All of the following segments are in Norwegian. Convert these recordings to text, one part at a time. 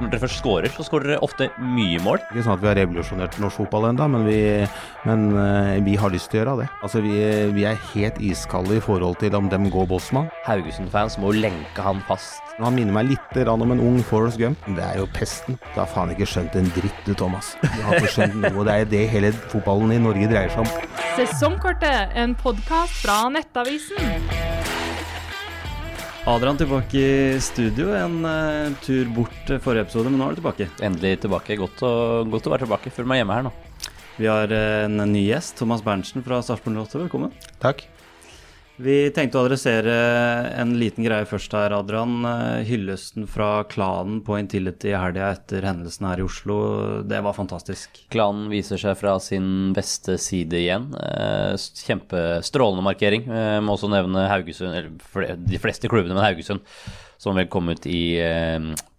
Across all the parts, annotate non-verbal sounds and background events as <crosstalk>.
når dere først skårer, så skårer dere ofte mye mål. Ikke sånn at vi har revolusjonert norsk fotball ennå, men, vi, men uh, vi har lyst til å gjøre det. Altså, vi, vi er helt iskalde i forhold til om dem går Bosman. Haugesund-fans må lenke han fast. Han minner meg litt om en ung Forest Gump. Det er jo pesten. Du har faen ikke skjønt en dritt du, Thomas. Du har ikke skjønt noe. Det er det hele fotballen i Norge dreier seg om. Sesongkortet, en podkast fra Nettavisen. Adrian tilbake i studio. En uh, tur bort forrige episode, men nå er du tilbake. Endelig tilbake. Godt å, godt å være tilbake. Følg meg hjemme her nå. Vi har uh, en ny gjest, Thomas Berntsen fra Sarpsborg 08. Velkommen. Takk. Vi tenkte å adressere en liten greie først her, Adrian. Eh, hyllesten fra klanen på Intility i helga etter hendelsen her i Oslo, det var fantastisk. Klanen viser seg fra sin beste side igjen. Eh, kjempestrålende markering. Jeg må også nevne Haugesund, eller de fleste klubbene, men Haugesund, som vel kom ut i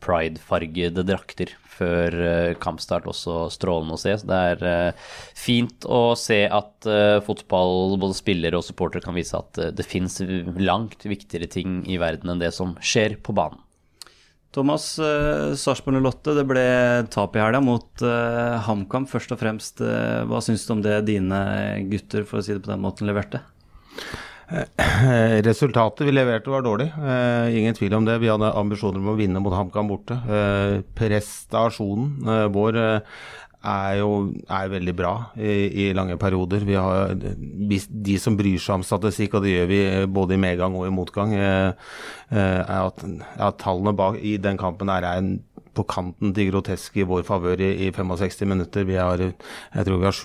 pride-fargede drakter før eh, kampstart også strålende å se. Så det er eh, fint å se at eh, fotball, både spillere og supportere, kan vise at det fins langt viktigere ting i verden enn det som skjer på banen. Thomas, eh, Sarpsborg 08, det ble tap i helga mot eh, HamKam. Først og fremst, hva syns du om det dine gutter, for å si det på den måten, leverte? Eh, <clears throat> resultatet vi leverte var dårlig, uh, ingen tvil om det. Vi hadde ambisjoner om å vinne mot HamKam borte. Uh, prestasjonen vår er jo er veldig bra i, i, lange perioder. Har De som bryr seg om statistikk, og det gjør vi både i medgang og i motgang, er at, at tallene bak i den kampen er en på kanten til grotesk i vår favør i, i, 65 minutter. Vi har, jeg tror vi har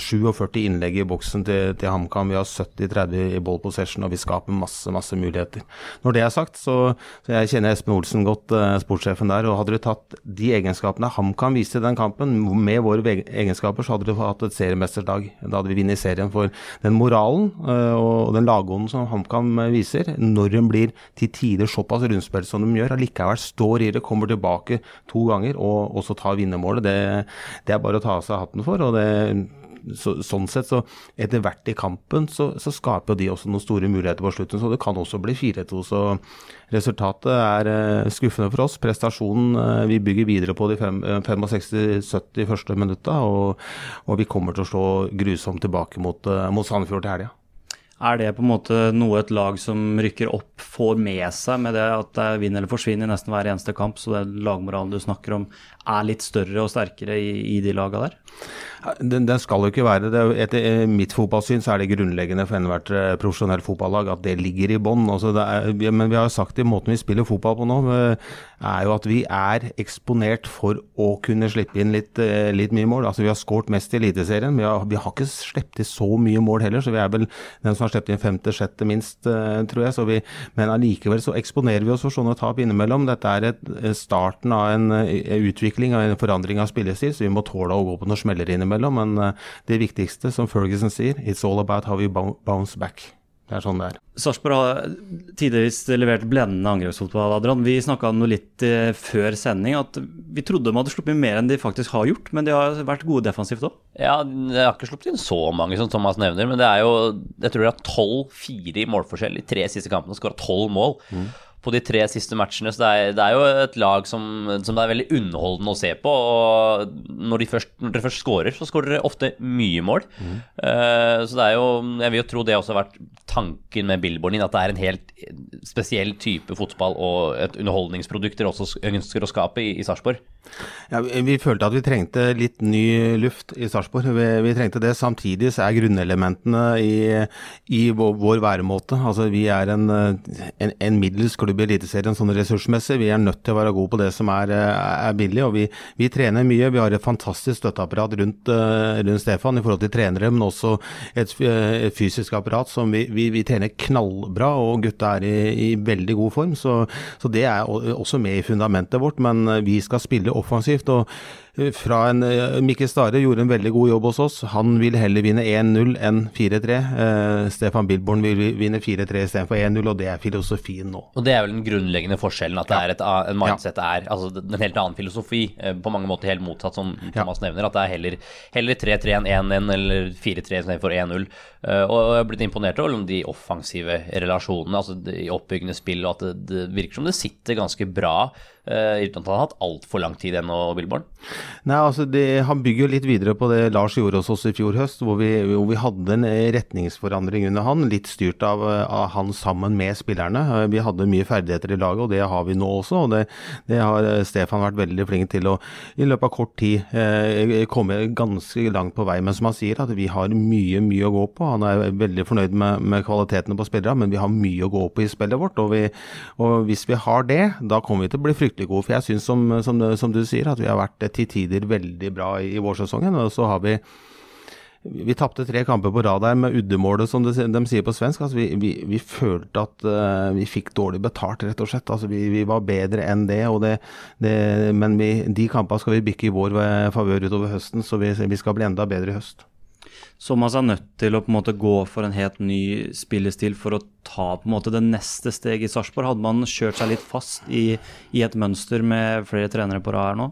47 innlegg i boksen til, til HamKam. Vi har 70-30 i ball possession, og vi skaper masse masse muligheter. Når det er sagt, så, så jeg kjenner Espen Olsen godt, eh, sportssjefen der. og Hadde du tatt de egenskapene HamKam viste i den kampen, med våre egenskaper, så hadde du hatt et seriemesterdag. Da hadde vi vunnet serien. For den moralen eh, og den lagånden som HamKam viser, når de blir til tider såpass rundspilt som de gjør, allikevel står i det, kommer tilbake to ganger og også ta vinnermålet, det, det, er bare å ta av seg hatten for. og det så, sånn sett, så etter hvert i kampen, så, så skaper de også noen store muligheter på slutten. Så det kan også bli 4-2. Så resultatet er uh, skuffende for oss. Prestasjonen uh, Vi bygger videre på de 65-70 uh, første minutta, og, og, vi kommer til å slå grusomt tilbake mot, mot Sandefjord til helga. Er det på en måte noe et lag som rykker opp får med seg med det at det er vinn eller forsvinn i nesten hver eneste kamp, så den lagmoralen du snakker om er litt større og sterkere i, i de laga der? Den, den, skal jo ikke være det. Etter eh, mitt fotballsyn så er det grunnleggende for enhvert profesjonell profesjonelt fotballag at det ligger i bånn. Altså men vi har jo sagt i måten vi spiller fotball på nå, eh, er jo at vi er eksponert for å kunne slippe inn litt, litt mye mål. Altså Vi har skåret mest i Eliteserien. Vi, vi har ikke sluppet inn så mye mål heller, så vi er vel den som har sluppet inn femte-sjette minst, tror jeg. Vi, men allikevel så eksponerer vi oss for sånne tap innimellom. Dette er et, starten av en utvikling av en forandring av spillestil, så vi må tåle å gå på noen smeller innimellom innimellom, men eh, det viktigste, som Ferguson sier, it's all about how we bounce back. Det er sånn det er. Sarpsborg har tidvis levert blendende angrepsfotball. Adrian. Vi snakka noe litt eh, før sending at vi trodde de hadde sluppet mer enn de faktisk har gjort, men de har vært gode defensivt òg? Ja, de har ikke sluppet inn så mange som Thomas nevner, men det er jo Jeg tror de har 12-4 i målforskjell i tre siste kampene og skåra 12 mål. Mm på de tre siste matchene. Så det er, det er jo et lag som, som, det er veldig underholdende å se på. Og når, de først, når de først skårer, så skårer dere ofte mye mål. Mm. Uh, så det er jo Jeg vil jo tro det også har vært tanken med Billboarden inn, at det er en helt spesiell type fotball og et underholdningsprodukt dere også ønsker å skape i, i Sarpsborg. Ja, vi følte at vi trengte litt ny luft i Sarpsborg. Vi, vi, trengte det. Samtidig så er grunnelementene i, i vår, vår, væremåte Altså vi er en, en, en middels klubb i Eliteserien sånn ressursmessig. Vi er nødt til å være gode på det som er, er billig. og vi, vi, trener mye. Vi har et fantastisk støtteapparat rundt, rundt Stefan i forhold til trenere, men også et, et fysisk apparat som vi, vi, trener knallbra. Og gutta er i, i veldig god form. Så, så det er også med i fundamentet vårt. Men vi skal spille offensivt. og fra en eh, Mikkel Stare gjorde en veldig god jobb hos oss. Han vil heller vinne 1-0 enn 4-3. Eh, Stefan Bilborn vil vinne 4-3 istedenfor 1-0, og det er filosofien nå. Og Det er vel den grunnleggende forskjellen, at det er et, en mindset ja. er altså en helt annen filosofi. Eh, på mange måter helt motsatt, som Thomas ja. nevner. At det er heller, heller 3-3 enn 1-1 eller 4-3 istedenfor 1-0. Uh, og jeg har blitt imponert over de offensive relasjonene, altså de oppbyggende spill, og at det, det virker som det sitter ganske bra Uh, Uten at han har hatt altfor lang tid ennå, Billborn. Nei, altså det, Han bygger jo litt videre på det Lars gjorde hos oss i fjor høst, hvor vi, hvor vi hadde en retningsforandring under han. Litt styrt av, av, han sammen med spillerne. Eh, vi hadde mye ferdigheter i laget, og det har vi nå også. og Det, det har eh, Stefan vært veldig flink til å i løpet av kort tid eh, komme ganske langt på vei. Men som han sier, at vi har mye, mye å gå på. Han er veldig fornøyd med, med kvalitetene på spillere, men vi har mye å gå på i spillet vårt. Og, vi, og hvis vi har det, da kommer vi til å bli fryktelig gode. For jeg syns, som, som, som, du sier, at vi har vært til tider veldig bra i, i vårsesongen. Og så har vi vi tapte tre kamper på rad her med uddemålet, som de, de sier på svensk. Altså, vi, vi, vi, følte at uh, vi fikk dårlig betalt, rett og slett. Altså, vi, vi var bedre enn det. det, det men de kampene skal vi bikke i vår favør utover høsten, så vi, skal bli enda bedre i høst. Så man er nødt til å på en måte gå for en helt ny spillestil for å ta på en måte det neste steget i Sarpsborg? Hadde man kjørt seg litt fast i, i, et mønster med flere trenere på rad her nå?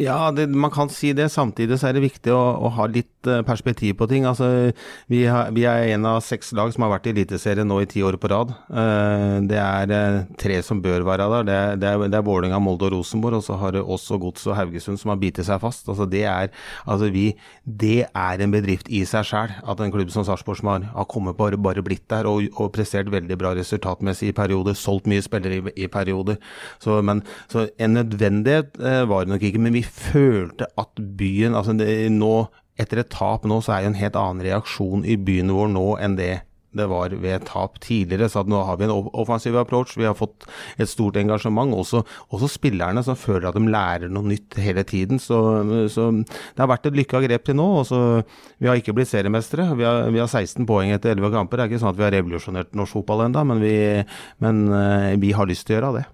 Ja, det, man kan si det. Samtidig så er det viktig å, å ha litt uh, perspektiv på ting. Altså, vi, har, vi, er en av seks lag som har vært i Eliteserien nå i ti år på rad. Uh, det er uh, tre som bør være der. Det det er, det er Vålerenga, Molde og Rosenborg. Og så har det også Gods og Haugesund som har bitt seg fast. Altså, det, er, altså, vi, det er en bedrift i seg sjøl at en klubb som Sarpsborg som har, har kommet bare, bare blitt der og, og prestert veldig bra resultatmessig i perioder, solgt mye spillere i, i perioder. Så, men, så en nødvendighet eh, var det nok ikke, men vi følte at byen altså det, nå, Etter et tap nå, så er det en helt annen reaksjon i byen vår nå enn det det var ved tap tidligere. Så nå har vi en offensiv approach. Vi har fått et stort engasjement. Også, også spillerne som føler at de lærer noe nytt hele tiden. Så, så det har vært et lykka grep til nå. Også, vi har ikke blitt seriemestere. Vi har, vi har 16 poeng etter 11 kamper. Det er ikke sånn at vi har revolusjonert norsk fotball ennå, men, vi, men eh, vi har lyst til å gjøre det.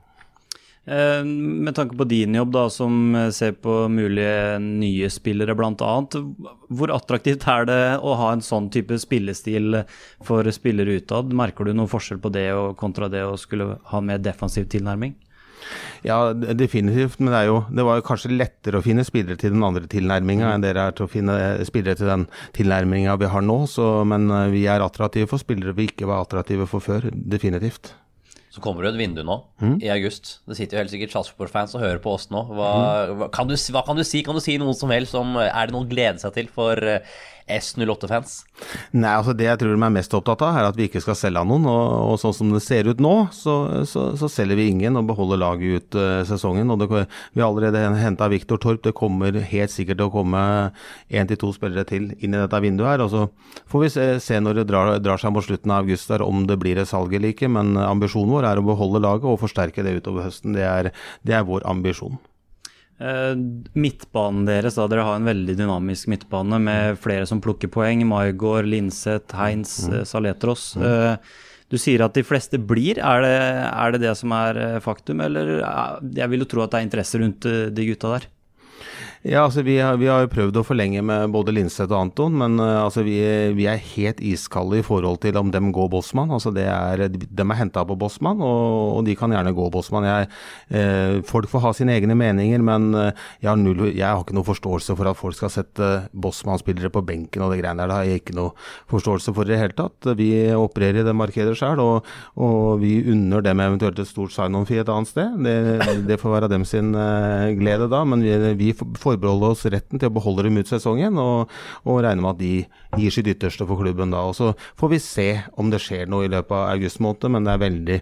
Eh, med tanke på din jobb, da, som ser på mulige nye spillere bl.a. Hvor attraktivt er det å ha en sånn type spillestil for spillere utad? Merker du noen forskjell på det kontra det å skulle ha en mer defensiv tilnærming? Ja, definitivt. Men det, jo, det var jo kanskje lettere å finne spillere til den andre tilnærminga enn dere er til å finne spillere til den tilnærminga vi har nå. Så, men eh, vi er attraktive for spillere vi ikke var attraktive for før. Definitivt. Så kommer det et vindu nå, mm. i august. Det sitter jo helt sikkert Sarpsborg-fans og hører på oss nå. Hva, mm. hva, kan du, hva, kan du, si? Kan du si noe som helst om Er det noe å glede seg til for uh, S08-fans? Nei, altså Det jeg tror de er mest opptatt av, er at vi ikke skal selge noen. Og, og sånn som det ser ut nå, så, så, så selger vi ingen og beholder laget ut uh, sesongen. og det, Vi har allerede henta Viktor Torp. Det kommer helt sikkert til å komme én til to spillere til inn i dette vinduet her. og Så får vi se, se når det drar, drar, seg mot slutten av august der, om det blir et salg eller ikke. Men ambisjonen vår er å beholde laget og forsterke det utover høsten. Det er, det er vår ambisjon. Uh, midtbanen deres, da, dere har en veldig dynamisk midtbane med flere som plukker poeng. Maigård, Linseth, Heinz, mm. uh, Saletros. Mm. Uh, du sier at de fleste blir. Er det, er det, det som er faktum, eller jeg vil jo tro at det er interesse rundt de gutta der? Ja, altså vi har, vi har prøvd å forlenge med både Linseth og Anton, men uh, altså vi, vi, er helt iskalde i forhold til om dem går Bossmann. Altså det er, de er henta på Bossmann, og, og, de kan gjerne gå Bossmann. Jeg, uh, folk får ha sine egne meninger, men uh, jeg, har null, jeg, har ikke noe forståelse for at folk skal sette Bossmann-spillere på benken og det greiene der. Det har jeg ikke noe forståelse for i det hele tatt. Vi opererer i det markedet sjøl, og, og, vi unner dem eventuelt et stort sign-on-fee et annet sted. Det, det, får være dem sin glede da, men vi, vi får forbeholde oss retten til å beholde dem ut sesongen, og, og regne med at de gir sitt ytterste for klubben da. Og Så får vi se om det skjer noe i løpet av august måned, men det er veldig,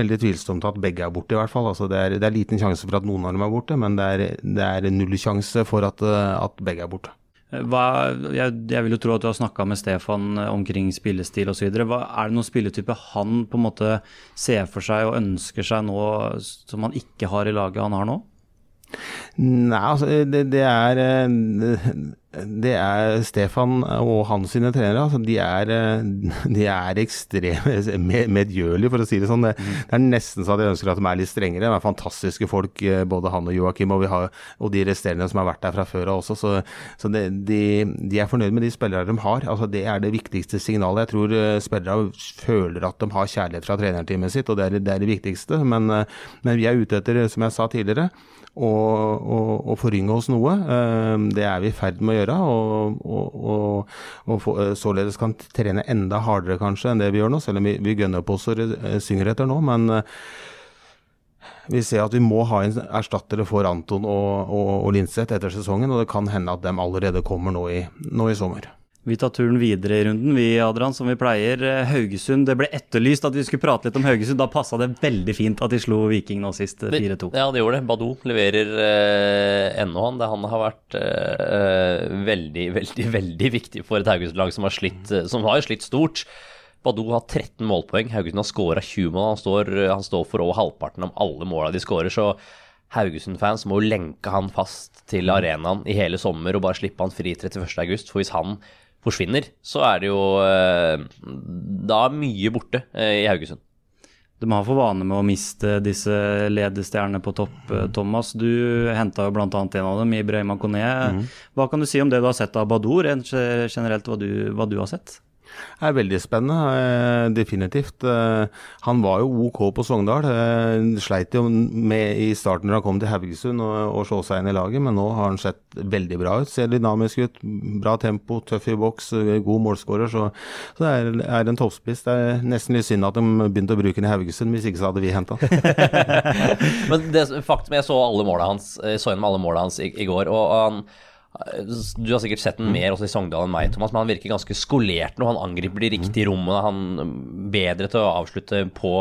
veldig tvilsomt at begge er borte, i hvert fall. Altså det, er, det, er, liten sjanse for at noen av dem er borte, men det er, det er null sjanse for at, at begge er borte. Hva, jeg, jeg, vil jo tro at du har snakka med Stefan omkring spillestil osv. Er det noen spilletype han på en måte ser for seg og ønsker seg nå som han ikke har i laget han har nå? Nei, altså det, det er eh, det er Stefan og hans sine trenere. Altså, de, er, de er ekstreme medgjørlige, for å si det sånn. Det, det, er nesten så jeg ønsker at de er litt strengere. De er fantastiske folk, eh, både han og Joakim, og, har, og de resterende som har vært der fra før av også. Så, så det, de, de, er fornøyd med de spillere de har. Altså, det er det viktigste signalet. Jeg tror spillerne spillere føler at de har kjærlighet fra trenerteamet sitt, og det er det, er det viktigste. Men, men vi er ute etter, som jeg sa tidligere, å forynge oss noe. Eh, det er vi i ferd med å gjøre, og, og, og, og for, eh, således kan trene enda hardere kanskje enn det vi gjør nå, selv om vi, vi gønner på oss og synger etter nå. Men Vi ser at vi må ha en erstattere for Anton og, og, og Linseth etter sesongen, og det kan hende at de allerede kommer nå i, nå i sommer. Vi tar turen videre i runden, vi Adrian, som vi pleier. Eh, Haugesund. Det ble etterlyst at vi skulle prate litt om Haugesund. Da passa det veldig fint at de slo Viking nå sist, 4-2. Ja, det gjorde det. Badou leverer eh, ennå, han. Det han har vært eh, veldig, <laughs> veldig, veldig viktig for et Haugesund-lag som har slitt, som har slitt stort. Badou har 13 målpoeng. Haugesund har skåra 20 mål. Han står, han står, for over halvparten av alle måla de skårer. Så Haugesund-fans må jo lenke han fast til arenaen i hele sommer og bare slippe han fri 31.8. For hvis han forsvinner, så er det jo Da da mye borte eh, i Haugesund. De har for vane med å miste disse ledestjernene på topp. Eh, Thomas, du henta jo bl.a. en av dem, Ibrahima Kone. Mm. Hva kan du si om det du har sett av Badour, generelt hva du, hva du har sett? Er veldig spennende, eh, definitivt. Eh, han var jo OK på Sogndal. Eh, sleit jo med i starten når han kom til Haugesund og, og så seg inn i laget, men nå har han sett veldig bra ut. Ser dynamisk ut, bra tempo, tøff i boks, god målskårer. Så, så, det er, er en toppspiss. Det er nesten litt synd at de begynte å bruke den i Haugesund, hvis ikke så hadde vi henta <laughs> men det faktum, jeg så alle måla hans, så gjennom alle måla hans i, i går. og han du har sikkert sett den mer også i Sogndal enn meg, Thomas, men han virker ganske skolert nå. han angriper de riktige rommene. Han bedre til å avslutte på,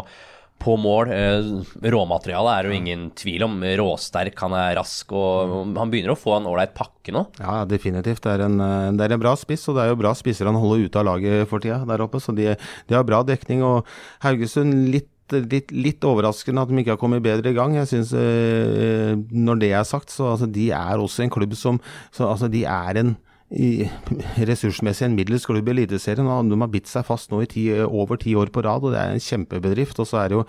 på mål. Eh, råmaterialet er jo ingen tvil om. Råsterk, han er rask, og han begynner å få en ålreit pakke nå. Ja, definitivt. Det er, en, eh, det er, en, bra spiss, og det er jo bra spisser han holder ute av laget for tida der oppe. Så de, de har bra dekning. Og Haugesund litt litt, litt, overraskende at de ikke har kommet bedre i gang. Jeg synes, eh, Når det er sagt, så altså, de er også en klubb som så, altså, De er en i, ressursmessig en middels klubb i Eliteserien. De har bitt seg fast nå i ti, over ti år på rad, og det er en kjempebedrift. Og så er det jo,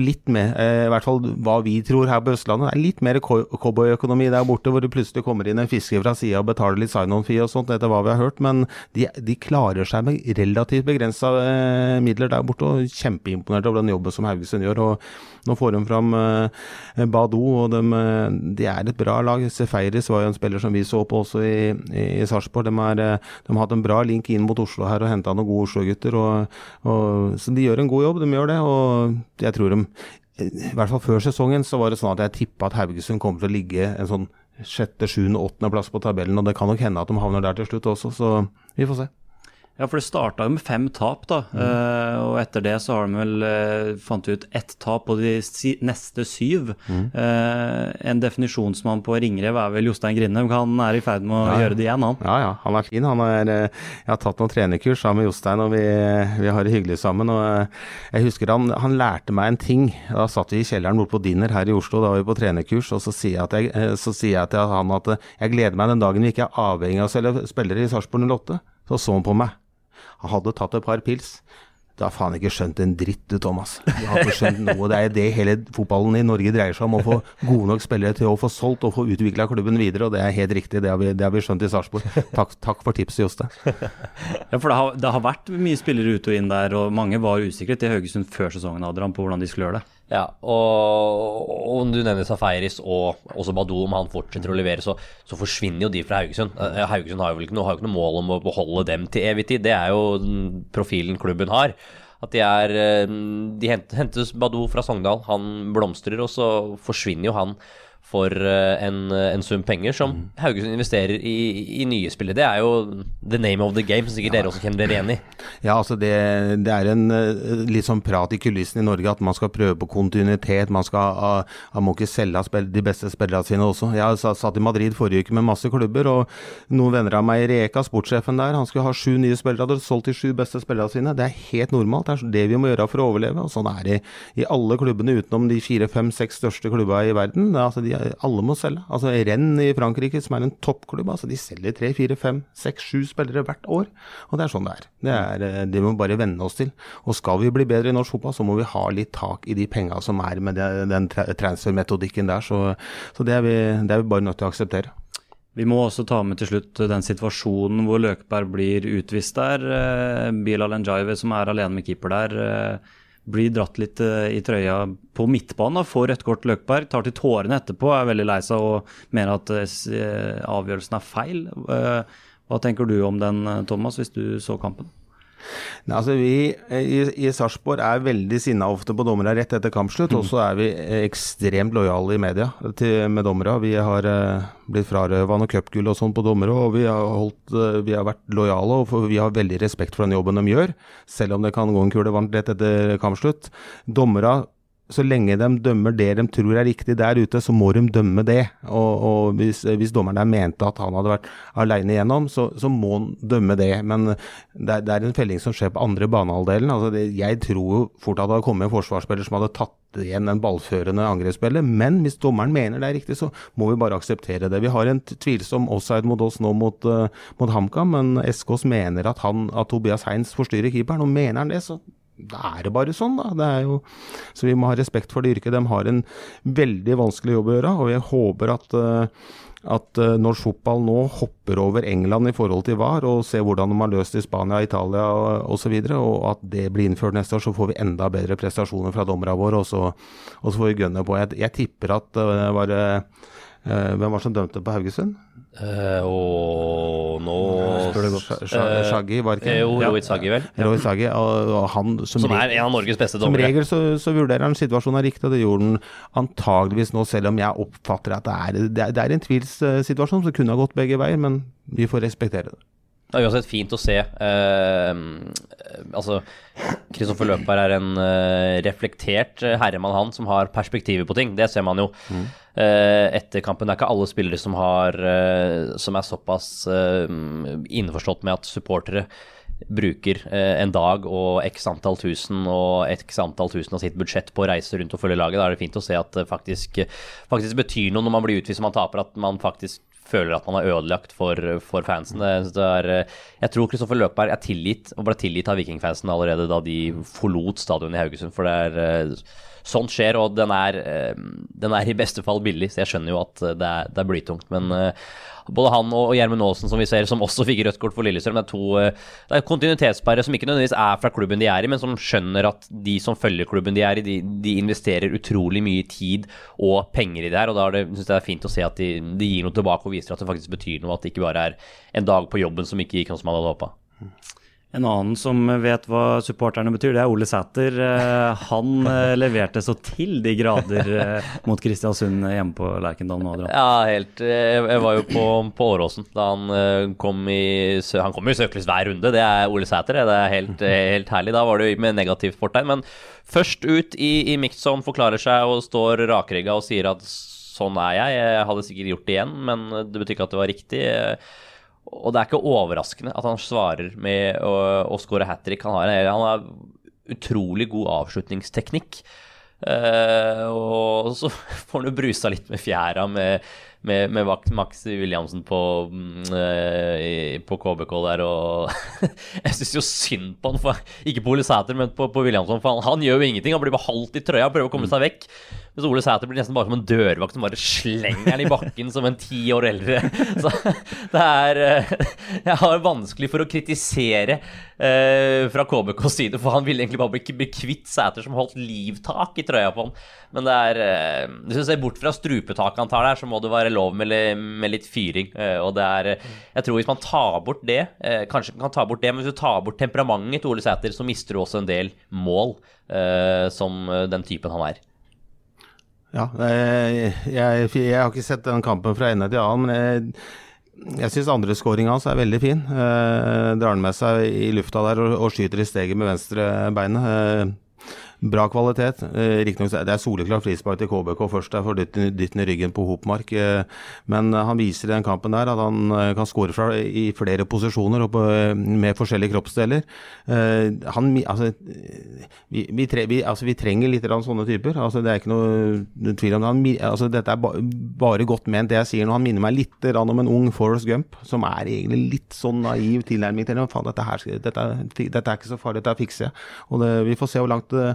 litt mer, eh, i hvert fall hva vi tror her på Østlandet, det er litt mer cowboyøkonomi der borte, hvor det plutselig kommer inn en fisker fra sida og betaler litt sign-on-fee og sånt, etter hva vi har hørt. Men de, de klarer seg med relativt begrensa eh, midler der borte, og kjempeimponert over den jobben som Haugesund gjør. og nå får de fram eh, Badou, og de, eh, de, er et bra lag. Sefeiris var jo en spiller som vi så på også i, i, i Sarpsborg. De, eh, de, har hatt en bra link inn mot Oslo her og henta noen gode Oslo-gutter. Så de gjør en god jobb, de gjør det. Og jeg tror de i hvert fall før sesongen så var det sånn at jeg tippa at Haugesund kommer til å ligge en sånn sjette, sjuende, åttendeplass på tabellen. Og det kan nok hende at de havner der til slutt også, så vi får se. Ja, for det starta jo med fem tap, da. Mm. Uh, og etter det så har de vel uh, fant ut ett tap på de si neste syv. Mm. Uh, en definisjonsmann på ringrev er vel Jostein Grindhaug. Han er i ferd med å ja. gjøre det igjen, han. Ja, ja. Han er fin. Han er, jeg har tatt noen trenerkurs sammen med Jostein, og vi, vi har det hyggelig sammen. og Jeg husker han, han, lærte meg en ting. Da satt vi i kjelleren borte på Dinner her i Oslo, da var vi på trenerkurs, og så sier jeg, jeg, så sier jeg til han at jeg gleder meg den dagen vi ikke er avhengig av å selge spillere i Sarpsborg 08. Så så han på meg. Han hadde tatt et par pils. Du har faen ikke skjønt en dritt du, Thomas. Du har ikke skjønt noe. Det er det hele fotballen i Norge dreier seg om. Å få gode nok spillere til å få solgt og få utvikla klubben videre. Og det er helt riktig, det har vi, det har vi skjønt i Sarpsborg. Takk, takk, for tipset, Joste. Ja, for det har, det har, vært mye spillere ut og inn der, og mange var usikre til Haugesund før sesongen, Adrian, på hvordan de skulle gjøre det. Ja, og, og du nevner Safaris og også Badou, om han fortsetter å levere, så, så forsvinner jo de fra Haugesund. Eh, Haugesund har jo ikke noe, har jo ikke noe mål om å beholde dem til evig tid. Det er jo profilen klubben har. At de er eh, De hentes Badou fra Sogndal, han blomstrer, og så forsvinner jo han for eh, en, en, sum penger som mm. Haugesund investerer i, i, nye spillere. Det er jo the name of the game, som sikkert ja. dere også kjenner dere igjen i. Ja, altså det, det, er en eh, litt sånn prat i kulissen i Norge at man skal prøve på kontinuitet. Man skal man må ikke selge de beste spillerne sine også. Jeg satt i Madrid forrige uke med masse klubber, og noen venner av meg, Reka, sportssjefen der, han skulle ha sju nye spillere, hadde solgt de sju beste spillerne sine. Det er helt normalt. Det er det vi må gjøre for å overleve. og Sånn er det i alle klubbene utenom de fire, fem, seks største klubbene i verden. Altså de alle må selge. Altså Renn i Frankrike, som er en toppklubb, altså de selger tre, fire, fem, seks, sju spillere hvert år. Og det er sånn det er. Det, er, eh, det må vi bare venne oss til. Og skal vi bli bedre i norsk fotball, så må vi ha litt tak i de penga som er med den transfermetodikken der. Så, så det, er vi, det er vi bare nødt til å akseptere. Vi må også ta med til slutt den situasjonen hvor Løkberg blir utvist der. Eh, Bilal Njaive, som er alene med keeper der eh, blir dratt litt uh, i trøya på midtbanen. Får rødt kort Løkberg, tar til tårene etterpå, er veldig lei seg og mener at uh, avgjørelsen er feil. Hva tenker du om den, Thomas, hvis du så kampen? Nei, altså vi i, i Sarpsborg er veldig sinna ofte på dommere rett etter kampslutt, og så er vi ekstremt lojale i media til, med dommere. Vi har eh, blitt frarøva noe cupgull og sånn på dommere, og vi har, holdt, uh, vi har vært lojale og vi har veldig respekt for den jobben de gjør, selv om det kan gå en kule varmt rett etter kampslutt. Dommere så lenge de dømmer det de tror er riktig der ute, så må de dømme det. Og, og hvis, hvis, dommeren der mente at han hadde vært alene igjennom, så, så, må han dømme det. Men det det er, en felling som skjer på andre banehalvdelen. Altså jeg tror jo fort at det hadde kommet en forsvarsspiller som hadde tatt igjen den ballførende angrepsspillet. Men hvis dommeren mener det er riktig, så må vi bare akseptere det. Vi har en tvilsom offside mot oss nå mot, uh, mot HamKam, men Eskås mener at, han, at Tobias Heins forstyrrer keeperen. Og mener han det, så da er det bare sånn, da. Det er jo, så vi må ha respekt for det yrket. De har en veldig vanskelig jobb å gjøre, og jeg håper at, eh, at eh, norsk fotball nå hopper over England i forhold til VAR, og ser hvordan de har løst det i Spania, Italia osv., og, og, og at det blir innført neste år. Så får vi enda bedre prestasjoner fra dommerne våre, og så, og så får vi gønne på. Jeg, jeg tipper at det var Hvem var det som dømte på Haugesund? Uh, og nå Shaggy, var ikke Jo, Rohit Shaggy, vel. Rohit Shaggy, og, og han som, som, er en av Norges beste dommere. Som regel så, så vurderer han situasjonen riktig, og det gjorde han antageligvis nå, selv om jeg oppfatter at det er, det er, det er en tvilssituasjon som kunne ha gått begge veier, men vi får respektere det. Det er uansett fint å se. Eh, altså, Kristoffer Løkberg er en eh, reflektert herremann, han, som har perspektiver på ting. Det ser man jo mm. Eh, etter kampen. Det er ikke alle spillere som, har, eh, som er såpass eh, innforstått med at supportere bruker en dag og x antall tusen og x antall tusen av sitt budsjett på å reise rundt og følge laget. Da er det fint å se at det faktisk, faktisk betyr noe når man blir utvist og man taper, at man faktisk føler at man har ødelagt for, for fansen. Er, jeg tror Kristoffer Løkberg er tilgitt, og ble tilgitt av vikingfansen allerede da de forlot stadionet i Haugesund. For det er sånt skjer, og den er, den er, i beste fall billig, så jeg skjønner jo at det er, det er blytungt. Men både han og Gjermund Aasen, som vi ser, som også fikk rødt kort for Lillestrøm. Det er to det er kontinuitetsbærere som ikke nødvendigvis er fra klubben de er i, men som skjønner at de som følger klubben de er i, de, de investerer utrolig mye tid og penger i det her. Og da er det, synes det er fint å se at de, de, gir noe tilbake og viser at det faktisk betyr noe. At det ikke bare er en dag på jobben som ikke gikk sånn som man hadde håpa. En annen som vet hva supporterne betyr, det er Ole Sæter. Eh, han eh, leverte så til de grader eh, mot Kristiansund hjemme på Lerkendal nå. Ja, helt. Jeg var jo på, på Åråsen da han kom i Han kom i søkelys hver runde, det er Ole Sæter. Det er helt, helt, herlig. Da var det jo med negativt fortegn. Men først ut i, i mixzone, forklarer seg og står rakrygga og sier at sånn er jeg. Jeg hadde sikkert gjort det igjen, men det betyr ikke at det var riktig. Og det er ikke overraskende at han svarer med å, å score hat trick. Han, han, har utrolig god avslutningsteknikk. Uh, og så <laughs> får han jo brusa litt med fjæra med, med, med Max Williamsen på, uh, på KBK der. Og <laughs> jeg syns jo synd på han, for, ikke på Ole Sæter, men på, på Williamson. For han, han, gjør jo ingenting. Han blir beholdt i trøya, prøver å komme seg vekk. Mens Ole Sæter blir nesten bare som en dørvakt som bare slenger den i bakken som en ti år eldre. <laughs> Så det er eh, Jeg har vanskelig for å kritisere eh, fra KBKs side, for han ville egentlig bare bli, bli kvitt Sæter som holdt livtak i trøya på han. Men det er eh, Hvis du ser bort fra strupetaket han tar der, så må det være lov med, med litt fyring. Eh, og det er Jeg tror hvis man tar bort det, eh, kanskje man kan ta bort det, men hvis du tar bort temperamentet til Ole Sæter, så mister du også en del mål eh, som den typen han er. Ja, jeg, jeg, jeg, har ikke sett den kampen fra ende til annen, men jeg, jeg syns andreskåringa hans er veldig fin. Eh, drar den med seg i lufta der og, og skyter i steget med venstre beinet. Eh, Bra kvalitet. Eh, Riktignok det er soleklart frispark til KBK først der for dytten i ryggen på Hopmark. Eh, men han viser i den kampen der at han eh, kan skåre fra i flere posisjoner og med forskjellige kroppsdeler. Han, altså, vi, vi, tre, vi, altså, vi trenger litt sånne typer. Altså, det er ikke noe tvil om det. Han, altså, dette er ba, bare godt ment, det jeg sier nå. Han minner meg litt om en ung Forrest Gump, som er egentlig litt sånn naiv tilnærming til det. Dette, dette, dette, er ikke så farlig, dette fikser jeg. Og det, vi får se hvor langt det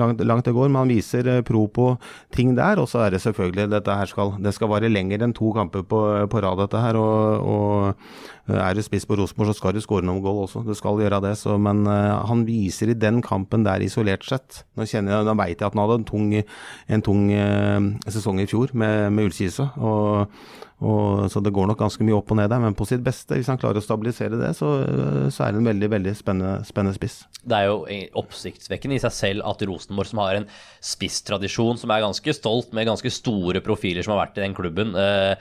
langt, langt, det går. Man viser eh, pro på ting der, og så er det selvfølgelig dette her skal Det skal vare lenger enn to kamper på, på rad, dette her. Og, og er du spiss på Rosenborg, så skal du skåre noen goal også. Du skal gjøre det. Så, men uh, han viser i den kampen der isolert sett Nå kjenner jeg, nå vet jeg at han hadde en tung, en tung sesong i fjor med, med Ullkisa. Og Og, så det går nok ganske mye opp og ned der, men på sitt beste, hvis han klarer å stabilisere det, så, så er det en veldig veldig spennende, spennende spiss. Det er jo oppsiktsvekkende i seg selv at Rosenborg, som har en spisstradisjon som er ganske stolt, med ganske store profiler som har vært i den klubben, eh,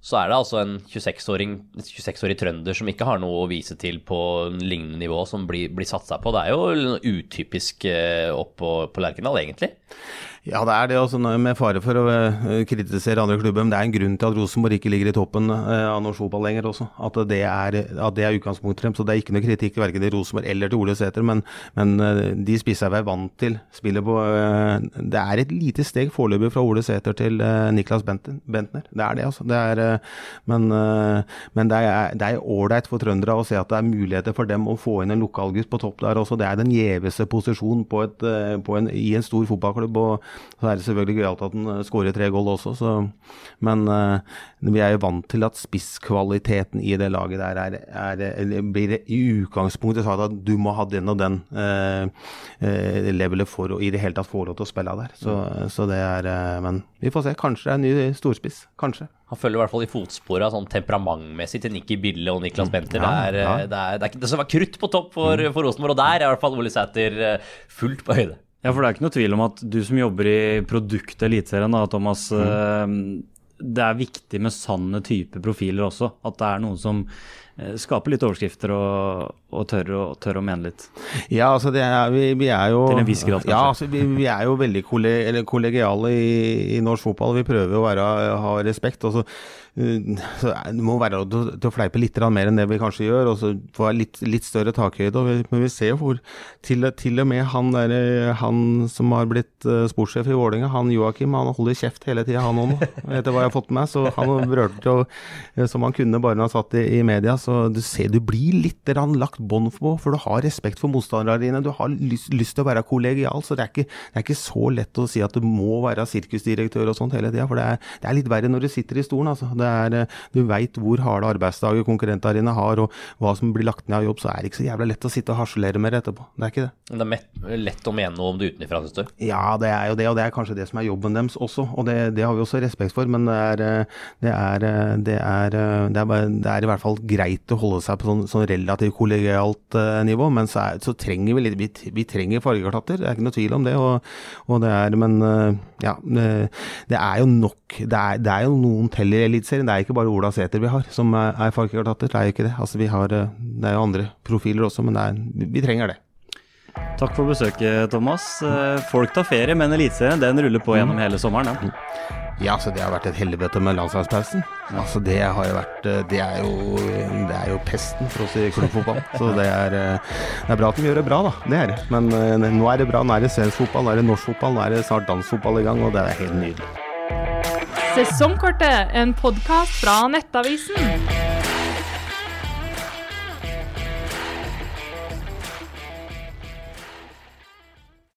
så er det altså en 26-åring 26 trønder som ikke har noe å vise til på lignende nivå, som blir, blir satsa på. Det er jo utypisk eh, opp på, på Lerkendal, egentlig. Ja, det er det. også Med fare for å eh, kritisere andre klubber. Men det er en grunn til at Rosenborg ikke ligger i toppen eh, av norsk fotball lenger også. At det er, at det er utgangspunktet deres. Så det er ikke noe kritikk verken til Rosenborg eller til Ole Sæter. Men, men eh, de spissa er vant til spillet på Det er et lite steg foreløpig fra Ole Sæter til Niklas Bentner. Det er det, altså. Det er, men, men det er ålreit for trøndere å se at det er muligheter for dem å få inn en lokalgutt på topp der også. Det er den gjeveste posisjonen på et, på en, i en stor fotballklubb. og så er det selvfølgelig gøyalt at han eh, skårer tre gold også, så, Men uh, vi er jo vant til at spisskvaliteten i det laget der er, er, er blir i utgangspunktet sagt at du må ha den og den uh, uh, levelet for å i det hele tatt få lov til å spille der. Så, så det er Men vi får se. Kanskje det er en ny storspiss. Kanskje. Han følger i hvert fall i fotsporet sånn temperamentmessig til Nikki Bille og Niklas Benter. Ja, det, er, ja. det, er, det, er, det som var krutt på topp for, mm. for Rosenborg, og der er i hvert fall Ole Sæter fullt på høyde. Ja, for det er ikke noe tvil om at du som jobber i produktet Eliteserien, Thomas. Mm. Det er viktig med sanne type profiler også. At det er noen som eh, skaper litt overskrifter og, og tørre, å, tør, å, mene litt. Ja, altså det er, vi, vi er jo Til en viss grad, kanskje. Ja, altså vi, vi er jo veldig kollegiale i, i, norsk fotball. Vi prøver å være, ha respekt. og så så det må være til å fleipe litt mer enn det vi kanskje gjør, og så få litt, litt, større takhøyde. Men vi ser jo hvor til, til, og med han, der, han som har blitt sportssjef i Vålerenga, han Joakim, han holder kjeft hele tida, han òg etter hva jeg har fått med meg. Så han brølte jo eh, som han kunne bare når han satt i, i, media. Så du ser du blir litt lagt bånd på, for du har respekt for motstanderne dine. Du har lyst, lyst, til å være kollegial, så det er, ikke, det er, ikke, så lett å si at du må være sirkusdirektør og sånt hele tida. For det er, det er litt verre når du sitter i stolen, altså. Er, eh, du veit hvor harde arbeidsdager konkurrentene dine har, og hva som blir lagt ned av jobb, så er det ikke så jævla lett å sitte og harselere med det etterpå. Det er ikke det. Men det er lett å mene noe om det utenfra, syns du? Ja, det er jo det, og det er kanskje det som er jobben deres også. Og det, det har vi også respekt for, men det er, eh, det er, eh, det er, det er, det er i hvert fall greit å holde seg på sånn, sånn relativt kollegialt nivå. Men så, så, trenger vi litt Vi, vi trenger fargeklatter, det er ikke noe tvil om det. Og, og det er, men ja, det, er jo nok Det er, det er jo noen til i Eliteserien. Det er ikke bare Ola Sæter vi har som er, er fargekartater. Det er jo ikke det. Altså, vi har, eh, det er jo andre profiler også, men er, vi trenger det. Takk for besøket, Thomas. Eh, folk tar ferie, men Eliteserien den ruller på gjennom mm. hele sommeren. Ja. Ja, så det har vært et helvete med landslagspausen. Altså, det har jo vært eh, Det er jo, det er jo pesten for oss i klubbfotball. <laughs> Så det er, det er bra at de gjør det bra, da. Det er det. Men nå er det bra. Nå er det svensk fotball, nå er det norsk fotball, nå er det snart dansfotball i gang, og det er helt nydelig. Sesongkortet, en podkast fra Nettavisen.